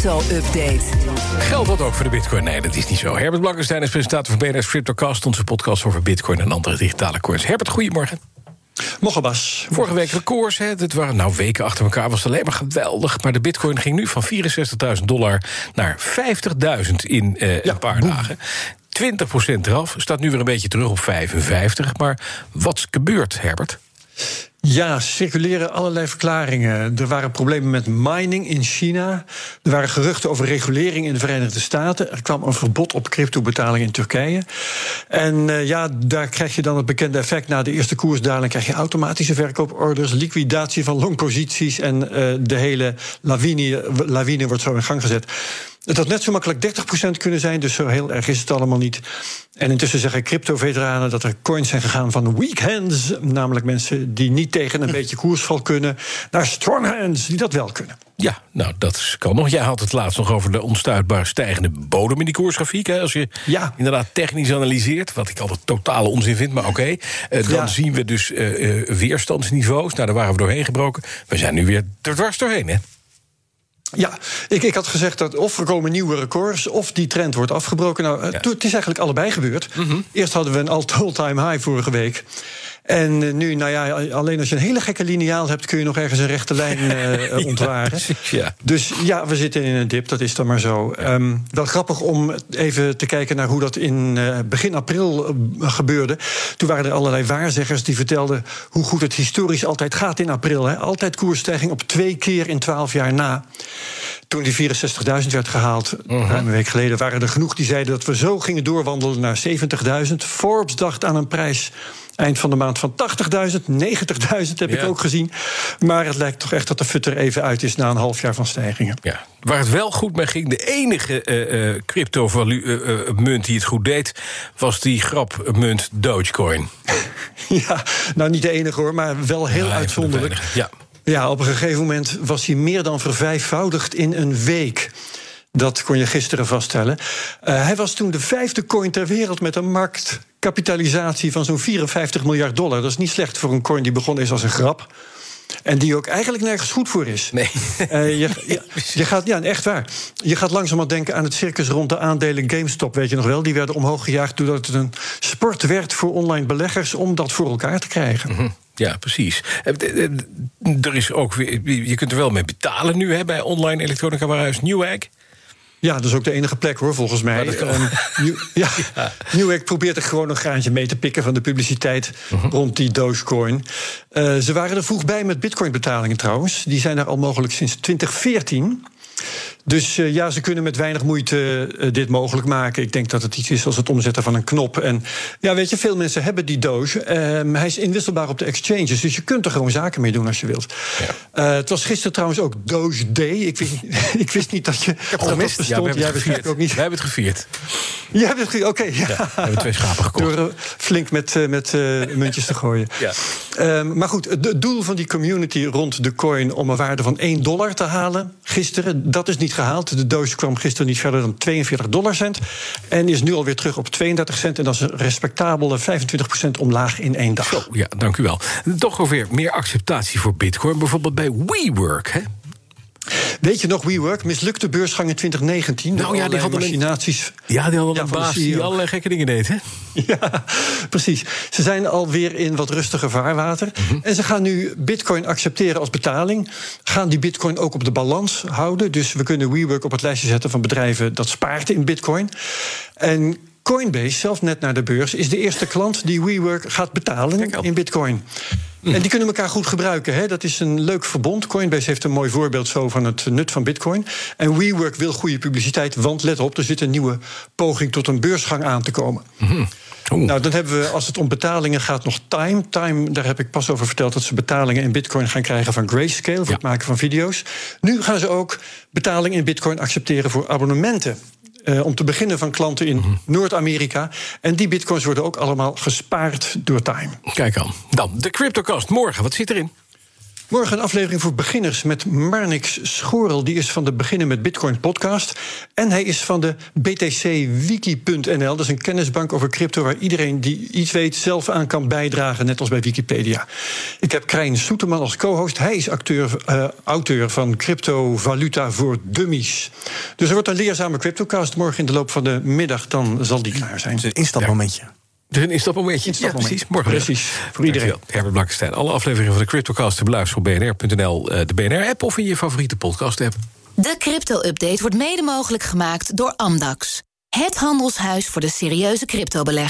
crypto-update. Geldt dat ook voor de bitcoin? Nee, dat is niet zo. Herbert Blankenstein is presentator van BNS Cryptocast... onze podcast over bitcoin en andere digitale coins. Herbert, goedemorgen. Morgen, Bas. Vorige week records, hè. Dit waren nou weken achter elkaar, was alleen maar geweldig. Maar de bitcoin ging nu van 64.000 dollar naar 50.000 in eh, een paar dagen. 20% eraf, staat nu weer een beetje terug op 55. Maar wat gebeurt, Herbert? Ja, circuleren allerlei verklaringen. Er waren problemen met mining in China. Er waren geruchten over regulering in de Verenigde Staten. Er kwam een verbod op cryptobetalingen in Turkije. En uh, ja, daar krijg je dan het bekende effect. Na de eerste koersdaling krijg je automatische verkooporders, liquidatie van longposities en uh, de hele lawine, lawine wordt zo in gang gezet. Het had net zo makkelijk 30% kunnen zijn, dus zo heel erg is het allemaal niet. En intussen zeggen crypto-veteranen dat er coins zijn gegaan van weak hands, namelijk mensen die niet tegen een beetje koersval kunnen, naar strong hands die dat wel kunnen. Ja, nou, dat kan nog. Jij had het laatst nog over de onstuitbaar stijgende bodem in die koersgrafiek. Hè? Als je ja. inderdaad technisch analyseert, wat ik altijd totale onzin vind, maar oké. Okay, uh, dan ja. zien we dus uh, uh, weerstandsniveaus. Nou, daar waren we doorheen gebroken. We zijn nu weer er dwars doorheen, hè? Ja, ik, ik had gezegd dat of er komen nieuwe records... of die trend wordt afgebroken. Nou, ja. het is eigenlijk allebei gebeurd. Mm -hmm. Eerst hadden we een all-time high vorige week. En nu, nou ja, alleen als je een hele gekke lineaal hebt... kun je nog ergens een rechte lijn uh, ontwaren. Ja, ja. Dus ja, we zitten in een dip, dat is dan maar zo. Um, wel grappig om even te kijken naar hoe dat in uh, begin april gebeurde. Toen waren er allerlei waarzeggers die vertelden... hoe goed het historisch altijd gaat in april. Hè. Altijd koersstijging op twee keer in twaalf jaar na toen die 64.000 werd gehaald, uh -huh. een week geleden, waren er genoeg die zeiden dat we zo gingen doorwandelen naar 70.000. Forbes dacht aan een prijs eind van de maand van 80.000, 90.000 heb ja. ik ook gezien. Maar het lijkt toch echt dat de futter even uit is na een half jaar van stijgingen. Ja. Waar het wel goed mee ging, de enige uh, uh, crypto-munt die het goed deed, was die grapmunt Dogecoin. ja, nou niet de enige hoor, maar wel heel ja, uitzonderlijk. Ja. Ja, op een gegeven moment was hij meer dan vervijfvoudigd in een week. Dat kon je gisteren vaststellen. Uh, hij was toen de vijfde coin ter wereld met een marktkapitalisatie van zo'n 54 miljard dollar. Dat is niet slecht voor een coin die begonnen is als een grap. En die ook eigenlijk nergens goed voor is. Nee. Uh, je, je, je, gaat, ja, echt waar. Je gaat langzamerhand denken aan het circus rond de aandelen GameStop, weet je nog wel? Die werden omhoog gejaagd doordat het een sport werd voor online beleggers om dat voor elkaar te krijgen. Mm -hmm. Ja, precies. Er is ook je kunt er wel mee betalen nu hè, bij online elektronica warehuis Newegg. Ja, dat is ook de enige plek hoor, volgens mij. Um, New, ja, ja. Newegg probeert er gewoon een graantje mee te pikken van de publiciteit uh -huh. rond die Dogecoin. Uh, ze waren er vroeg bij met Bitcoin-betalingen trouwens. Die zijn er al mogelijk sinds 2014. Dus uh, ja, ze kunnen met weinig moeite uh, dit mogelijk maken. Ik denk dat het iets is als het omzetten van een knop. En ja, weet je, veel mensen hebben die doos. Uh, hij is inwisselbaar op de exchanges, dus je kunt er gewoon zaken mee doen als je wilt. Ja. het was gisteren trouwens ook Doge Day. Ik wist, ik wist niet dat je. Ik het. Bestond. Ja, we hebben het ook niet. We hebben het gevierd. Jij hebt het gevierd, oké. Okay, ja. ja. we hebben twee schapen gekocht. Door flink met, met muntjes te gooien. Ja. Um, maar goed, het doel van die community rond de coin om een waarde van 1 dollar te halen gisteren, dat is niet gehaald. De doos kwam gisteren niet verder dan 42 dollarcent. En is nu alweer terug op 32 cent. En dat is een respectabele 25% omlaag in één dag. Zo, ja, dank u wel. Toch alweer meer acceptatie voor Bitcoin. Bijvoorbeeld bij WeWork. Hè? Weet je nog, WeWork, mislukte beursgang in 2019. Nou ja, die hadden machinaties. Een, ja, die hadden ja, een baas die allerlei gekke dingen deed, hè? Ja, precies. Ze zijn alweer in wat rustiger vaarwater. Mm -hmm. En ze gaan nu bitcoin accepteren als betaling. Gaan die bitcoin ook op de balans houden. Dus we kunnen WeWork op het lijstje zetten van bedrijven... dat spaart in bitcoin. En Coinbase, zelf net naar de beurs, is de eerste klant die WeWork gaat betalen in bitcoin. Mm. En die kunnen elkaar goed gebruiken. Hè? Dat is een leuk verbond. Coinbase heeft een mooi voorbeeld zo van het nut van bitcoin. En WeWork wil goede publiciteit, want let op, er zit een nieuwe poging tot een beursgang aan te komen. Mm. Nou, dan hebben we, als het om betalingen gaat, nog Time. Time, daar heb ik pas over verteld dat ze betalingen in bitcoin gaan krijgen van Grayscale voor ja. het maken van video's. Nu gaan ze ook betaling in bitcoin accepteren voor abonnementen. Uh, om te beginnen van klanten in -hmm. Noord-Amerika. En die bitcoins worden ook allemaal gespaard door Time. Kijk aan. Dan de CryptoCast morgen. Wat zit erin? Morgen een aflevering voor beginners met Marnix Schorel. Die is van de Beginnen met Bitcoin podcast. En hij is van de btcwiki.nl. Dat is een kennisbank over crypto waar iedereen die iets weet zelf aan kan bijdragen, net als bij Wikipedia. Ik heb Krijn Soeterman als co-host. Hij is acteur, uh, auteur van Cryptovaluta voor Dummies. Dus er wordt een leerzame CryptoCast morgen in de loop van de middag. Dan zal die klaar zijn. Een instapmomentje. Dus een instapmomentje. Ja, precies. Morgen. Precies. Voor iedereen. Herbert Blankenstein. Alle afleveringen van de CryptoCast te beluisteren op bnr.nl, eh, de BNR-app of in je favoriete podcast-app. De crypto-update wordt mede mogelijk gemaakt door Amdax. Het handelshuis voor de serieuze cryptobelegger.